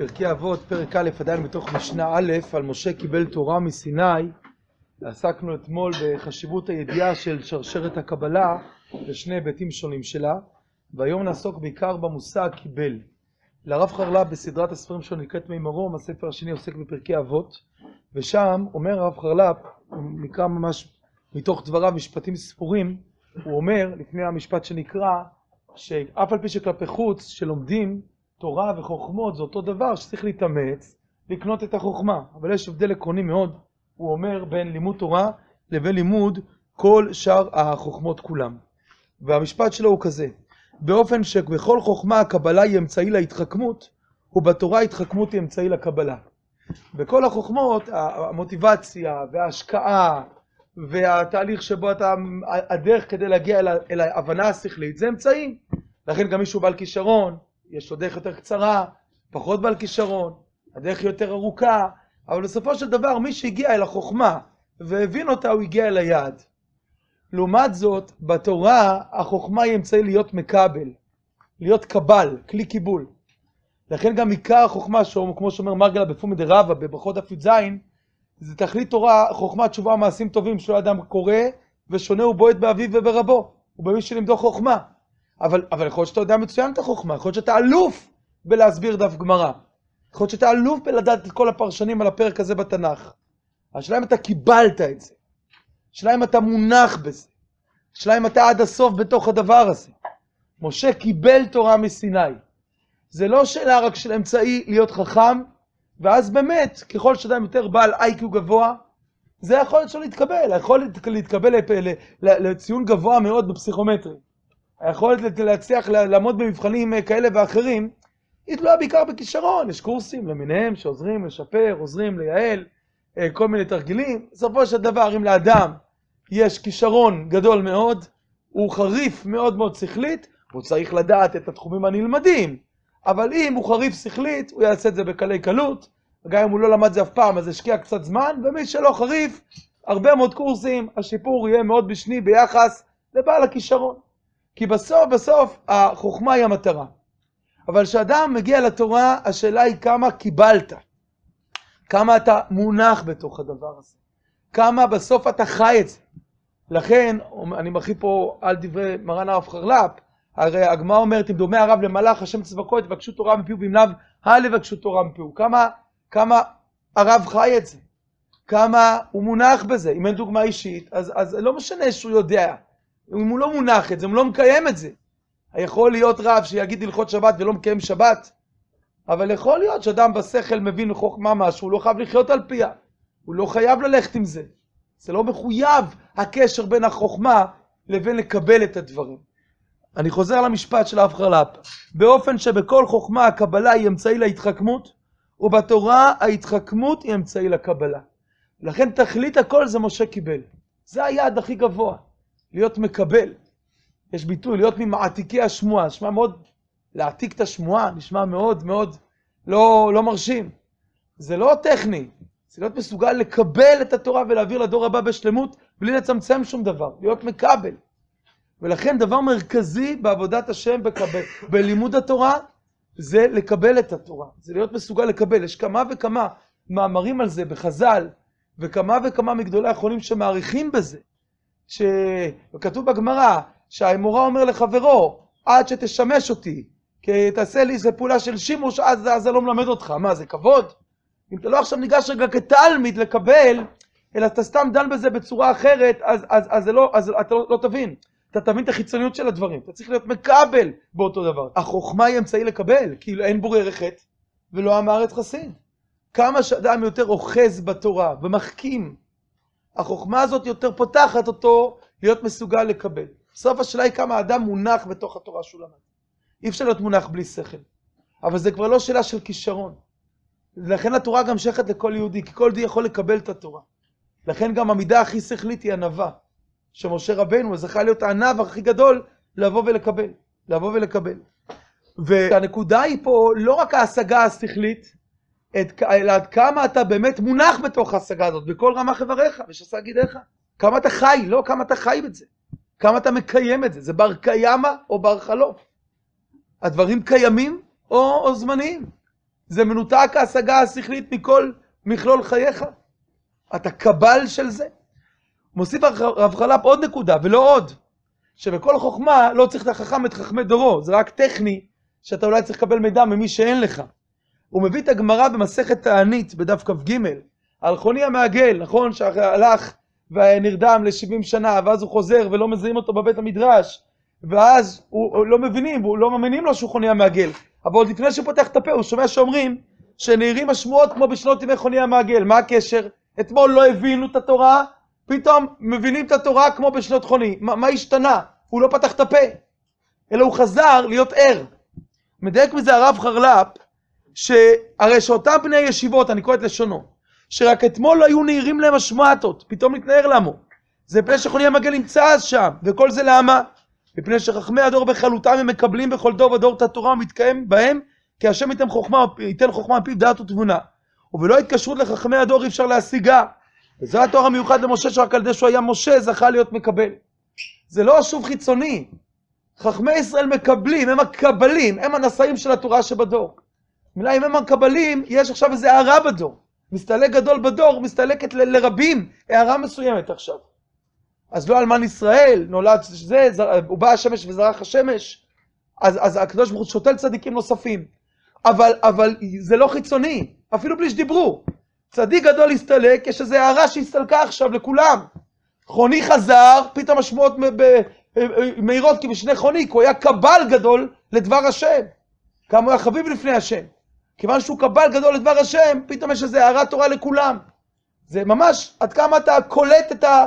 פרקי אבות, פרק א', עדיין מתוך משנה א', על משה קיבל תורה מסיני. עסקנו אתמול בחשיבות הידיעה של שרשרת הקבלה בשני היבטים שונים שלה, והיום נעסוק בעיקר במושג קיבל. לרב חרל"פ בסדרת הספרים שלו נקראת מי מרום, הספר השני עוסק בפרקי אבות, ושם אומר הרב חרל"פ, נקרא ממש מתוך דבריו משפטים ספורים, הוא אומר, לפני המשפט שנקרא, שאף על פי שכלפי חוץ, שלומדים תורה וחוכמות זה אותו דבר שצריך להתאמץ לקנות את החוכמה, אבל יש הבדל עקרוני מאוד, הוא אומר, בין לימוד תורה לבין לימוד כל שאר החוכמות כולם. והמשפט שלו הוא כזה, באופן שבכל חוכמה הקבלה היא אמצעי להתחכמות, ובתורה התחכמות היא אמצעי לקבלה. בכל החוכמות, המוטיבציה וההשקעה והתהליך שבו אתה, הדרך כדי להגיע אל ההבנה השכלית זה אמצעים. לכן גם מישהו בעל כישרון, יש לו דרך יותר קצרה, פחות בעל כישרון, הדרך יותר ארוכה, אבל בסופו של דבר מי שהגיע אל החוכמה והבין אותה הוא הגיע אל היעד. לעומת זאת, בתורה החוכמה היא אמצעי להיות מקבל, להיות קבל, כלי קיבול. לכן גם עיקר החוכמה, כמו שאומר מרגלה בפומי רבא בברכות דף י"ז, זה תכלית תורה, חוכמה, תשובה, מעשים טובים, שהוא אדם קורא ושונה ובועט באביו וברבו, ובמי שלימדו חוכמה. אבל, אבל יכול להיות שאתה יודע מצוין את החוכמה, יכול להיות שאתה אלוף בלהסביר דף גמרא. יכול להיות שאתה אלוף בלדעת את כל הפרשנים על הפרק הזה בתנ"ך. השאלה אם אתה קיבלת את זה. השאלה אם אתה מונח בזה. השאלה אם אתה עד הסוף בתוך הדבר הזה. משה קיבל תורה מסיני. זה לא שאלה רק של אמצעי להיות חכם, ואז באמת, ככל שאדם יותר בעל איי-קיו גבוה, זה היכולת שלו להתקבל, היכולת להתקבל לציון גבוה מאוד בפסיכומטרי. היכולת להצליח לעמוד במבחנים אה, כאלה ואחרים, היא תלויה בעיקר בכישרון, יש קורסים למיניהם שעוזרים לשפר, עוזרים לייעל, אה, כל מיני תרגילים. בסופו של דבר, אם לאדם יש כישרון גדול מאוד, הוא חריף מאוד מאוד שכלית, הוא צריך לדעת את התחומים הנלמדים, אבל אם הוא חריף שכלית, הוא יעשה את זה בקלי קלות, וגם אם הוא לא למד זה אף פעם, אז השקיע קצת זמן, ומי שלא חריף, הרבה מאוד קורסים, השיפור יהיה מאוד משני ביחס לבעל הכישרון. כי בסוף בסוף החוכמה היא המטרה. אבל כשאדם מגיע לתורה, השאלה היא כמה קיבלת. כמה אתה מונח בתוך הדבר הזה. כמה בסוף אתה חי את זה. לכן, אני מרחיב פה על דברי מרן הרב חרל"פ, הרי הגמרא אומרת, אם דומה הרב למלאך, השם צבקו, תבקשו תורה מפיו, ואם לאו, אל יבקשו תורה מפיו. כמה, כמה הרב חי את זה. כמה הוא מונח בזה. אם אין דוגמה אישית, אז, אז לא משנה שהוא יודע. אם הוא לא מונח את זה, הוא לא מקיים את זה. יכול להיות רב שיגיד הלכות שבת ולא מקיים שבת, אבל יכול להיות שאדם בשכל מבין חוכמה משהו, הוא לא חייב לחיות על פיה. הוא לא חייב ללכת עם זה. זה לא מחויב הקשר בין החוכמה לבין לקבל את הדברים. אני חוזר למשפט של אב חרל"פ. באופן שבכל חוכמה הקבלה היא אמצעי להתחכמות, ובתורה ההתחכמות היא אמצעי לקבלה. לכן תכלית הכל זה משה קיבל. זה היעד הכי גבוה. להיות מקבל. יש ביטוי, להיות ממעתיקי השמועה, נשמע מאוד, להעתיק את השמועה, נשמע מאוד מאוד לא, לא מרשים. זה לא טכני, זה להיות מסוגל לקבל את התורה ולהעביר לדור הבא בשלמות, בלי לצמצם שום דבר, להיות מקבל. ולכן דבר מרכזי בעבודת השם, בקבל, בלימוד התורה, זה לקבל את התורה, זה להיות מסוגל לקבל. יש כמה וכמה מאמרים על זה בחז"ל, וכמה וכמה מגדולי האחרונים שמעריכים בזה. שכתוב בגמרא, שהאמורה אומר לחברו, עד שתשמש אותי, כי תעשה לי איזה פעולה של שימוש, אז, אז זה לא מלמד אותך. מה, זה כבוד? אם אתה לא עכשיו ניגש רגע כתלמיד לקבל, אלא אתה סתם דן בזה בצורה אחרת, אז, אז, אז, לא, אז אתה לא, לא תבין. אתה תבין את החיצוניות של הדברים. אתה צריך להיות מקבל באותו דבר. החוכמה היא אמצעי לקבל, כאילו אין בורר חטא ולא עם הארץ חסיד. כמה שאדם יותר אוחז בתורה ומחכים החוכמה הזאת יותר פותחת אותו להיות מסוגל לקבל. בסוף השאלה היא כמה האדם מונח בתוך התורה שהוא למד. אי אפשר להיות מונח בלי שכל. אבל זה כבר לא שאלה של כישרון. לכן התורה גם שייכת לכל יהודי, כי כל יהודי יכול לקבל את התורה. לכן גם המידה הכי שכלית היא ענווה. שמשה רבנו זכה להיות הענב הכי גדול לבוא ולקבל. לבוא ולקבל. והנקודה היא פה לא רק ההשגה השכלית, את, אלא עד כמה אתה באמת מונח בתוך ההשגה הזאת, בכל רמ"ח איבריך ושס"ה גידיך. כמה אתה חי, לא כמה אתה חי את זה. כמה אתה מקיים את זה. זה בר קיימא או בר חלוף. הדברים קיימים או, או זמניים. זה מנותק ההשגה השכלית מכל מכלול חייך? אתה קבל של זה? מוסיף הרב חלפ עוד נקודה, ולא עוד, שבכל חוכמה לא צריך את החכם את חכמי דורו, זה רק טכני, שאתה אולי צריך לקבל מידע ממי שאין לך. הוא מביא את הגמרא במסכת תענית, בדף כ"ג, על חוני המעגל, נכון? שהלך ונרדם ל-70 שנה, ואז הוא חוזר ולא מזהים אותו בבית המדרש, ואז הוא, הוא לא מבינים, והוא לא מאמינים לו שהוא חוני המעגל. אבל עוד לפני שהוא פותח את הפה, הוא שומע שאומרים שנהירים השמועות כמו בשנות ימי חוני המעגל. מה הקשר? אתמול לא הבינו את התורה, פתאום מבינים את התורה כמו בשנות חוני. מה, מה השתנה? הוא לא פתח את הפה, אלא הוא חזר להיות ער. מדייק מזה הרב חרל"פ, שהרי שאותם בני ישיבות, אני קורא את לשונו, שרק אתמול לא היו נהירים להם השמעתות, פתאום נתנער למו. זה מפני שחוני המעגל נמצא אז שם, וכל זה למה? מפני שחכמי הדור בכלותם הם מקבלים בכל דור ודור את התורה ומתקיים בהם, כי השם ייתן חוכמה, ייתן חוכמה מפיו דעת ותבונה. ובלא התקשרות לחכמי הדור אי אפשר להשיגה. וזה התואר המיוחד למשה שרק על ידי שהוא היה משה זכה להיות מקבל. זה לא שוב חיצוני. חכמי ישראל מקבלים, הם הקבלים, הם הנשאים של התורה שבדור. מילה אם הם הקבלים, יש עכשיו איזו הערה בדור. מסתלק גדול בדור, מסתלקת ל- לרבים, הערה מסוימת עכשיו. אז לא אלמן ישראל, נולד זה, זר, הוא בא השמש וזרח השמש, אז, אז הקדוש ברוך הוא שותל צדיקים נוספים. אבל, אבל זה לא חיצוני, אפילו בלי שדיברו. צדיק גדול הסתלק, יש איזו הערה שהסתלקה עכשיו לכולם. חוני חזר, פתאום השמועות מהירות כי בשני חוני, כי הוא היה קבל גדול לדבר השם. כמה הוא היה חביב לפני השם. כיוון שהוא קבל גדול לדבר השם, פתאום יש איזו הערת תורה לכולם. זה ממש, עד כמה אתה קולט את ה...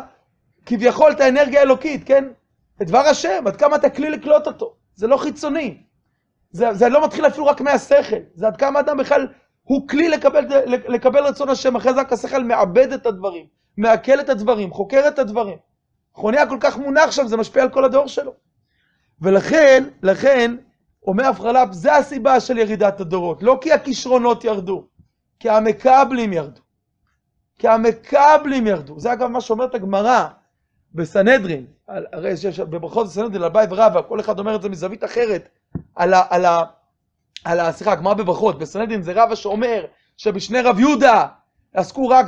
כביכול את האנרגיה האלוקית, כן? את דבר השם, עד כמה אתה כלי לקלוט אותו. זה לא חיצוני. זה, זה לא מתחיל אפילו רק מהשכל. זה עד כמה אדם בכלל הוא כלי לקבל, לקבל רצון השם. אחרי זה רק השכל מעבד את הדברים, מעכל את הדברים, חוקר את הדברים. חוני כל כך מונח שם, זה משפיע על כל הדור שלו. ולכן, לכן, אומר אבחלפ, זה הסיבה של ירידת הדורות. לא כי הכישרונות ירדו, כי המקבלים ירדו. כי המקבלים ירדו. זה אגב מה שאומרת הגמרא בסנהדרין, הרי שיש בברכות בסנהדרין, על ביי ורבא, כל אחד אומר את זה מזווית אחרת, על ה... על ה... על ה... סליחה, הגמרא בברכות, בסנהדרין זה רבא שאומר שבשני רב יהודה עסקו רק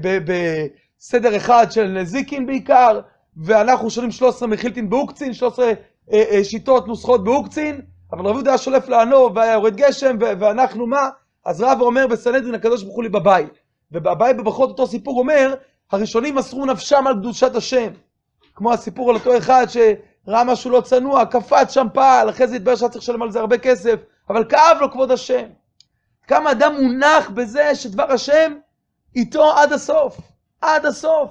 בסדר אחד של נזיקין בעיקר, ואנחנו שואלים 13 מחילטין באוקצין, 13 אה, אה, שיטות נוסחות באוקצין, אבל רב יהודה שולף לענו והיה יורד גשם, ואנחנו מה? אז רב אומר בסנהדרין הקדוש ברוך הוא לי בבית. ובבית בברכות אותו סיפור אומר, הראשונים מסרו נפשם על קדושת השם. כמו הסיפור על אותו אחד שראה משהו לא צנוע, קפץ שם פעל, אחרי זה התברר שהיה צריך לשלם על זה הרבה כסף, אבל כאב לו כבוד השם. כמה אדם מונח בזה שדבר השם איתו עד הסוף, עד הסוף.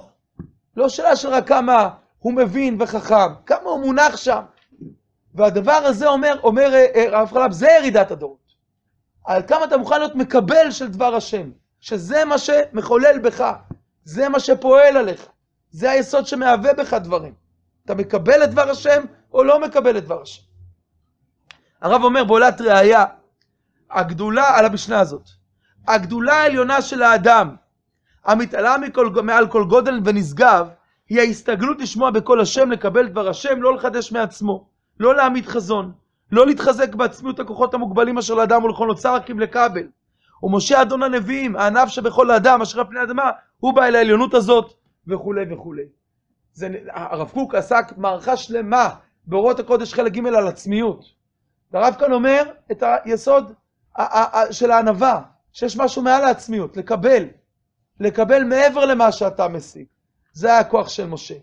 לא שאלה של רק כמה הוא מבין וחכם, כמה הוא מונח שם. והדבר הזה אומר, אומר אה, אה, הרב חלב, זה ירידת הדורות. על כמה אתה מוכן להיות מקבל של דבר השם, שזה מה שמחולל בך, זה מה שפועל עליך, זה היסוד שמהווה בך דברים. אתה מקבל את דבר השם או לא מקבל את דבר השם. הרב אומר בעולת ראייה, הגדולה על המשנה הזאת, הגדולה העליונה של האדם, המתעלה מכל, מעל כל גודל ונשגב, היא ההסתגלות לשמוע בקול השם, לקבל דבר השם, לא לחדש מעצמו, לא להעמיד חזון, לא להתחזק בעצמיות הכוחות המוגבלים אשר לאדם רק אם לכבל. ומשה אדון הנביאים, הענב שבכל האדם, אשר על פני האדמה, הוא בא אל העליונות הזאת, וכולי וכולי. זה, הרב קוק עסק מערכה שלמה באורות הקודש חלק ג' על עצמיות. והרב כאן אומר את היסוד של הענווה, שיש משהו מעל העצמיות, לקבל. לקבל מעבר למה שאתה משיג. זה היה הכוח של משה.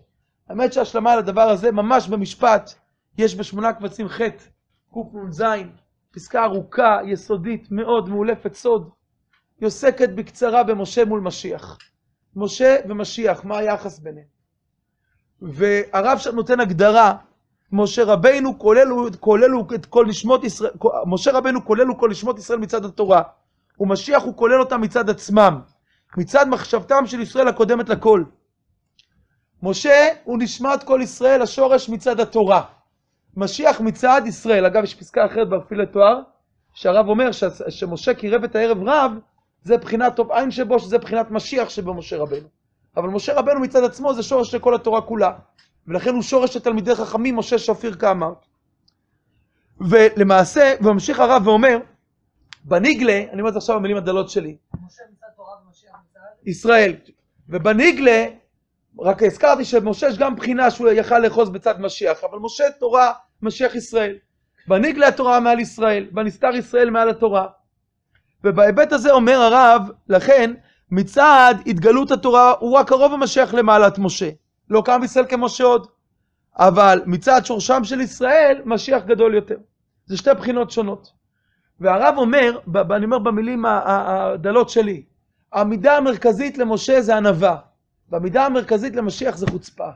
האמת שהשלמה על הדבר הזה, ממש במשפט, יש בשמונה קבצים ח' קנ"ז, פסקה ארוכה, יסודית, מאוד, מאולפת סוד. היא עוסקת בקצרה במשה מול משיח. משה ומשיח, מה היחס ביניהם? והרב שם נותן הגדרה, משה רבינו כוללו, כוללו את כל נשמות ישראל, משה רבינו כוללו כל נשמות ישראל מצד התורה, ומשיח הוא כולל אותם מצד עצמם, מצד מחשבתם של ישראל הקודמת לכל. משה הוא נשמת כל ישראל, השורש מצד התורה. משיח מצד ישראל. אגב, יש פסקה אחרת באפילי תואר, שהרב אומר ש... שמשה קירב את הערב רב, זה בחינת טוב עין שבו, שזה בחינת משיח שבמשה רבנו. אבל משה רבנו מצד עצמו זה שורש של כל התורה כולה. ולכן הוא שורש של תלמידי חכמים, משה שפיר כאמרת. ולמעשה, וממשיך הרב ואומר, בניגלה, אני אומר את זה עכשיו במילים הדלות שלי, משה מצד תורה ומשיח מצד? ישראל. ובניגלה, רק הזכרתי שמשה יש גם בחינה שהוא יכל לאחוז בצד משיח, אבל משה תורה, משיח ישראל. בניגלה התורה מעל ישראל, בנסתר ישראל מעל התורה. ובהיבט הזה אומר הרב, לכן, מצד התגלות התורה הוא רק קרוב המשיח למעלת משה. לא קם ישראל כמשה עוד. אבל מצד שורשם של ישראל, משיח גדול יותר. זה שתי בחינות שונות. והרב אומר, אני אומר במילים הדלות שלי, המידה המרכזית למשה זה ענווה, והמידה המרכזית למשיח זה חוצפה.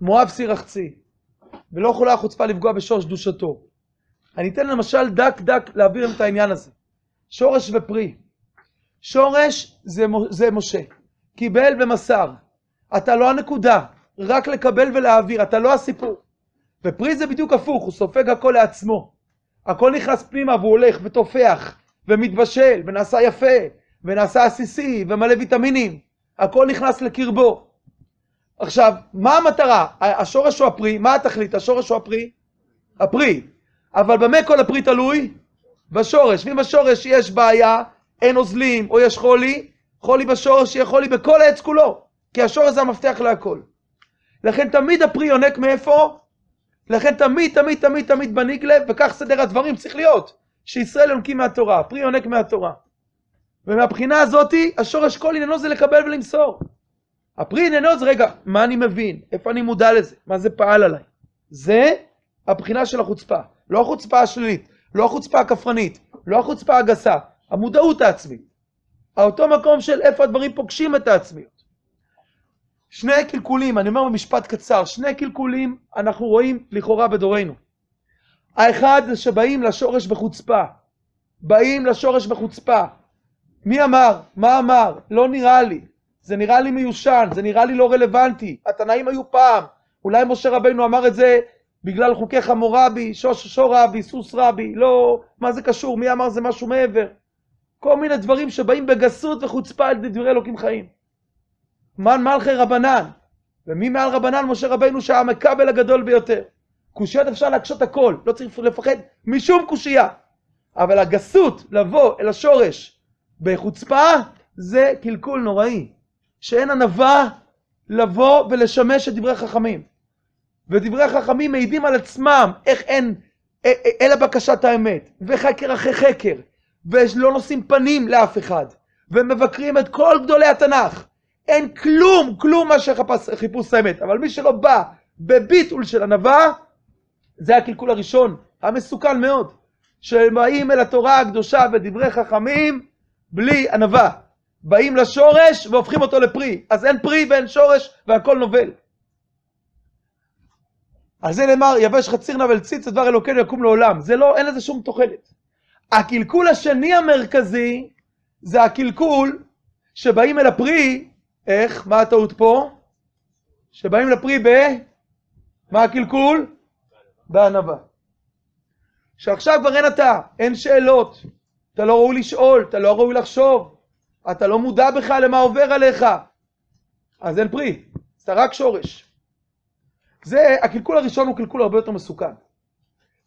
מואב סיר רחצי, ולא יכולה החוצפה לפגוע בשורש קדושתו. אני אתן למשל דק דק להעביר את העניין הזה. שורש ופרי. שורש זה, זה משה, קיבל ומסר. אתה לא הנקודה, רק לקבל ולהעביר, אתה לא הסיפור. ופרי זה בדיוק הפוך, הוא סופג הכל לעצמו. הכל נכנס פנימה והוא הולך ותופח ומתבשל ונעשה יפה ונעשה עסיסי ומלא ויטמינים. הכל נכנס לקרבו. עכשיו, מה המטרה? השורש הוא הפרי, מה התכלית? השורש הוא הפרי? הפרי. אבל במה כל הפרי תלוי? בשורש. ואם בשורש יש בעיה, אין נוזלים או יש חולי, חולי בשורש יהיה חולי בכל העץ כולו. כי השורש זה המפתח להכל. לכן תמיד הפרי יונק מאיפה? לכן תמיד תמיד תמיד תמיד בניגלה, וכך סדר הדברים צריך להיות, שישראל יונקים מהתורה, פרי יונק מהתורה. ומהבחינה הזאתי, השורש כל עניינו זה לקבל ולמסור. הפרי עניינו זה, רגע, מה אני מבין? איפה אני מודע לזה? מה זה פעל עליי? זה הבחינה של החוצפה. לא החוצפה השלילית, לא החוצפה הכפרנית, לא החוצפה הגסה, המודעות העצמית. אותו מקום של איפה הדברים פוגשים את העצמיות. שני קלקולים, אני אומר במשפט קצר, שני קלקולים אנחנו רואים לכאורה בדורנו. האחד זה שבאים לשורש בחוצפה. באים לשורש בחוצפה. מי אמר? מה אמר? לא נראה לי. זה נראה לי מיושן, זה נראה לי לא רלוונטי. התנאים היו פעם. אולי משה רבינו אמר את זה בגלל חוקי חמורבי, שוש שור רבי, סוס רבי, לא, מה זה קשור? מי אמר זה משהו מעבר? כל מיני דברים שבאים בגסות וחוצפה על דברי אלוקים חיים. מן מלכי רבנן. ומי מעל רבנן? משה רבינו שהיה המכבל הגדול ביותר. קושיות אפשר להקשות הכל, לא צריך לפחד משום קושייה. אבל הגסות, לבוא אל השורש בחוצפה, זה קלקול נוראי. שאין ענווה לבוא ולשמש את דברי חכמים. ודברי חכמים מעידים על עצמם איך אין, אלא בקשת האמת, וחקר אחרי חקר, ולא נושאים פנים לאף אחד, ומבקרים את כל גדולי התנ"ך. אין כלום, כלום מה שחיפוש האמת. אבל מי שלא בא בביטול של ענווה, זה הקלקול הראשון, המסוכן מאוד. שבאים אל התורה הקדושה ודברי חכמים בלי ענווה. באים לשורש והופכים אותו לפרי. אז אין פרי ואין שורש והכל נובל. על זה נאמר, יבש חציר נא ולציץ, הדבר אלוקינו יקום לעולם. זה לא, אין לזה שום תוחלת. הקלקול השני המרכזי, זה הקלקול שבאים אל הפרי, איך? מה הטעות פה? שבאים לפרי ב... מה הקלקול? בענווה. שעכשיו כבר אין אתה, אין שאלות, אתה לא ראוי לשאול, אתה לא ראוי לחשוב, אתה לא מודע בכלל למה עובר עליך, אז אין פרי, אז אתה רק שורש. זה, הקלקול הראשון הוא קלקול הרבה יותר מסוכן.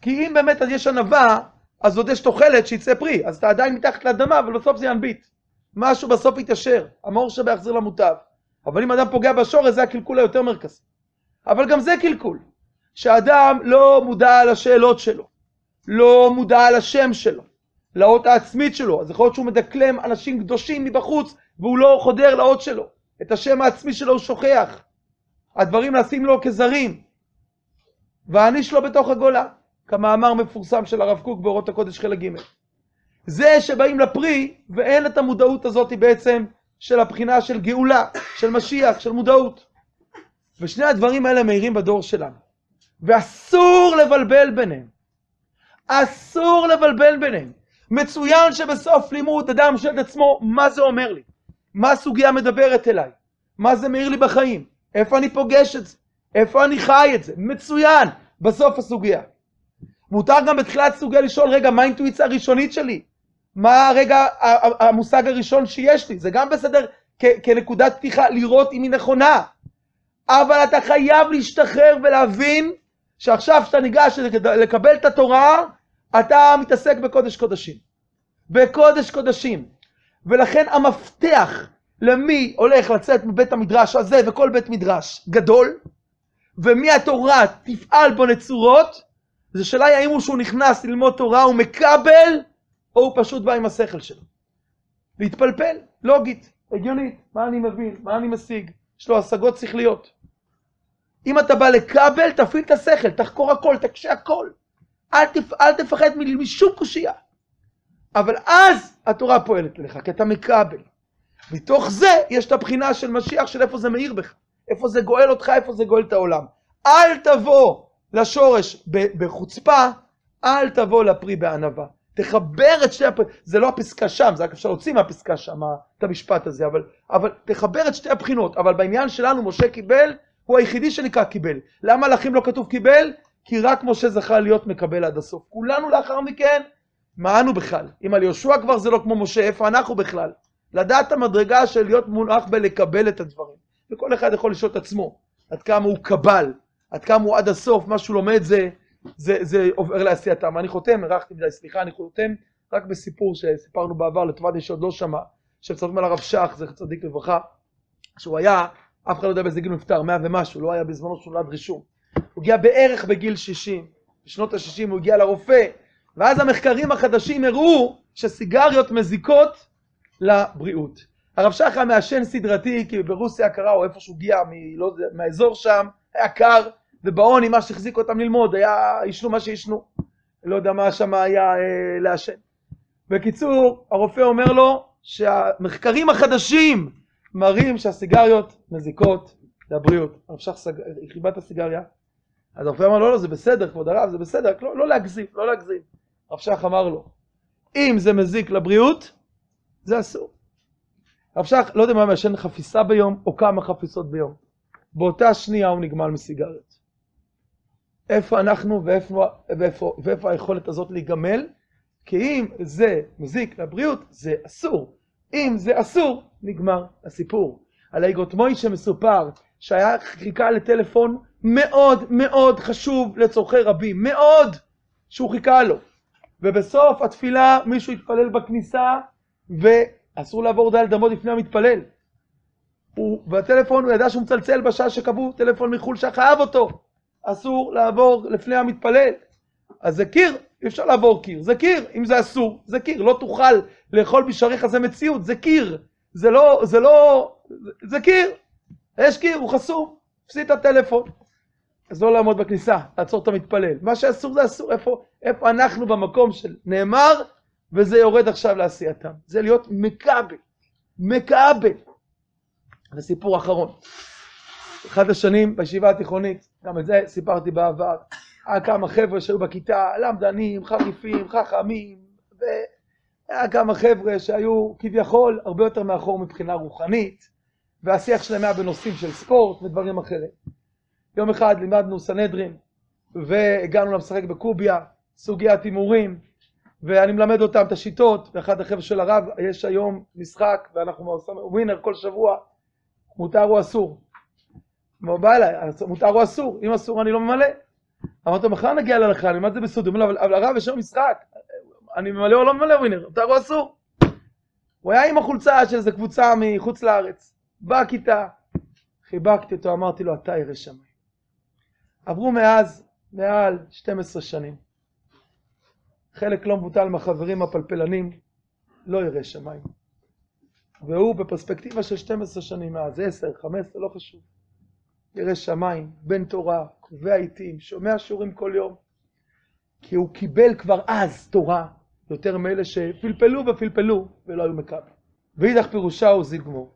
כי אם באמת יש ענווה, אז עוד יש תוחלת שיצא פרי, אז אתה עדיין מתחת לאדמה, אבל בסוף זה ינביט. משהו בסוף יתיישר, המאור שבה יחזיר למוטב. אבל אם אדם פוגע בשורש, זה הקלקול היותר מרכזי. אבל גם זה קלקול. שאדם לא מודע לשאלות שלו, לא מודע לשם שלו, לאות העצמית שלו, אז יכול להיות שהוא מדקלם אנשים קדושים מבחוץ, והוא לא חודר לאות שלו. את השם העצמי שלו הוא שוכח. הדברים נעשים לו כזרים. והעניש לו בתוך הגולה, כמאמר מפורסם של הרב קוק באורות הקודש חלק ג'. זה שבאים לפרי, ואין את המודעות הזאת בעצם של הבחינה של גאולה, של משיח, של מודעות. ושני הדברים האלה מהירים בדור שלנו. ואסור לבלבל ביניהם. אסור לבלבל ביניהם. מצוין שבסוף לימוד אדם שואל את עצמו, מה זה אומר לי? מה הסוגיה מדברת אליי? מה זה מאיר לי בחיים? איפה אני פוגש את זה? איפה אני חי את זה? מצוין, בסוף הסוגיה. מותר גם בתחילת סוגיה לשאול, רגע, מה האינטואיציה הראשונית שלי? מה הרגע, המושג הראשון שיש לי? זה גם בסדר כנקודת פתיחה, לראות אם היא נכונה. אבל אתה חייב להשתחרר ולהבין שעכשיו כשאתה ניגש לקבל את התורה, אתה מתעסק בקודש קודשים. בקודש קודשים. ולכן המפתח למי הולך לצאת מבית המדרש הזה וכל בית מדרש גדול, ומי התורה תפעל בו נצורות, זו שאלה היא האם הוא שהוא נכנס ללמוד תורה הוא מקבל, או הוא פשוט בא עם השכל שלו. להתפלפל, לוגית, הגיונית, מה אני מבין, מה אני משיג, יש לו השגות שכליות. אם אתה בא לקבל, תפעיל את השכל, תחקור הכל, תקשה הכל. אל, תפ... אל תפחד משום קושייה. אבל אז התורה פועלת לך, כי אתה מקבל. מתוך זה יש את הבחינה של משיח, של איפה זה מאיר בך, איפה זה גואל אותך, איפה זה גואל את העולם. אל תבוא לשורש בחוצפה, אל תבוא לפרי בענווה. תחבר את שתי הפ... זה לא הפסקה שם, זה רק אפשר להוציא מהפסקה שם את המשפט הזה, אבל, אבל תחבר את שתי הבחינות. אבל בעניין שלנו משה קיבל, הוא היחידי שנקרא קיבל. למה לאחים לא כתוב קיבל? כי רק משה זכה להיות מקבל עד הסוף. כולנו לאחר מכן, מה אנו בכלל? אם על יהושע כבר זה לא כמו משה, איפה אנחנו בכלל? לדעת המדרגה של להיות מונח בלקבל את הדברים. וכל אחד יכול לשאול את עצמו, עד כמה הוא קבל, עד כמה הוא עד הסוף, מה שהוא לומד זה, זה, זה עובר לעשייתם. אני חותם, ארחתי מדי, סליחה, אני חותם רק בסיפור שסיפרנו בעבר לטובת מי שעוד לא שמע, שמצטרפים על הרב שך, זכר צדיק לברכה, שהוא היה, אף אחד לא יודע באיזה גיל הוא נפטר, מאה ומשהו, לא היה בזמנו נולד רישום. הוא הגיע בערך בגיל 60, בשנות ה-60 הוא הגיע לרופא, ואז המחקרים החדשים הראו שסיגריות מזיקות לבריאות. הרב שחר מעשן סדרתי, כי ברוסיה הקרה, או איפה שהוא הגיע, מ, לא, מהאזור שם, היה קר, ובעוני מה שהחזיק אותם ללמוד, היה, עישנו מה שעישנו. לא יודע מה שם היה אה, לעשן. בקיצור, הרופא אומר לו שהמחקרים החדשים מראים שהסיגריות מזיקות לבריאות. הרב שח סג... חיבה את הסיגריה, אז הרופא אמר לו, לא, לא, זה בסדר, כבוד הרב, זה בסדר, לא, לא להגזים, לא להגזים. הרב שח אמר לו, אם זה מזיק לבריאות, זה אסור. הרב שח, לא יודע מה מעשן חפיסה ביום, או כמה חפיסות ביום. באותה שנייה הוא נגמל מסיגריות. איפה אנחנו ואיפה, ואיפה, ואיפה היכולת הזאת להיגמל? כי אם זה מזיק לבריאות, זה אסור. אם זה אסור, נגמר הסיפור. על האיגרות מוישה מסופר שהיה חיכה לטלפון מאוד מאוד חשוב לצורכי רבים, מאוד, שהוא חיכה לו. ובסוף התפילה מישהו התפלל בכניסה ואסור לעבור דלת אמות לפני המתפלל. הוא, והטלפון, הוא ידע שהוא מצלצל בשעה שקבעו טלפון מחו"ל שחייב אותו. אסור לעבור לפני המתפלל. אז זה קיר, אי אפשר לעבור קיר. זה קיר, אם זה אסור, זה קיר. לא תוכל לאכול בשעריך זה מציאות, זה קיר. זה לא, זה לא, זה קיר. יש קיר, הוא חסום. הפסיד את הטלפון. אז לא לעמוד בכניסה, לעצור את המתפלל. מה שאסור זה אסור. איפה, איפה אנחנו במקום של נאמר, וזה יורד עכשיו לעשייתם. זה להיות מכבל. מכבל. וסיפור אחרון. אחד השנים בישיבה התיכונית, גם את זה סיפרתי בעבר, היה כמה חבר'ה שהיו בכיתה, למדנים, חריפים, חכמים, והיה כמה חבר'ה שהיו כביכול הרבה יותר מאחור מבחינה רוחנית, והשיח שלהם היה בנושאים של ספורט ודברים אחרים. יום אחד לימדנו סנהדרין, והגענו לשחק בקוביה, סוגיית הימורים, ואני מלמד אותם את השיטות, ואחד החבר'ה של הרב, יש היום משחק, ואנחנו עושים ווינר כל שבוע, מותר או אסור. הוא בא אליי, מותר או אסור, אם אסור אני לא ממלא. אמרתי לו, מחר נגיע להלכה, אומר את זה בסוד, הוא אומר לו, אבל הרב יש היום משחק, אני ממלא או לא ממלא ווינר, מותר או אסור. הוא היה עם החולצה של איזה קבוצה מחוץ לארץ, בכיתה, חיבקתי אותו, אמרתי לו, אתה ירא שמיים. עברו מאז מעל 12 שנים. חלק לא מבוטל מהחברים הפלפלנים לא ירא שמיים. והוא בפרספקטיבה של 12 שנים מאז, 10, 15, לא חשוב. ירא שמיים, בן תורה, קובע עיתים, שומע שיעורים כל יום. כי הוא קיבל כבר אז תורה, יותר מאלה שפלפלו ופלפלו ולא היו מקבל. ואידך פירושה הוא זיל גמור.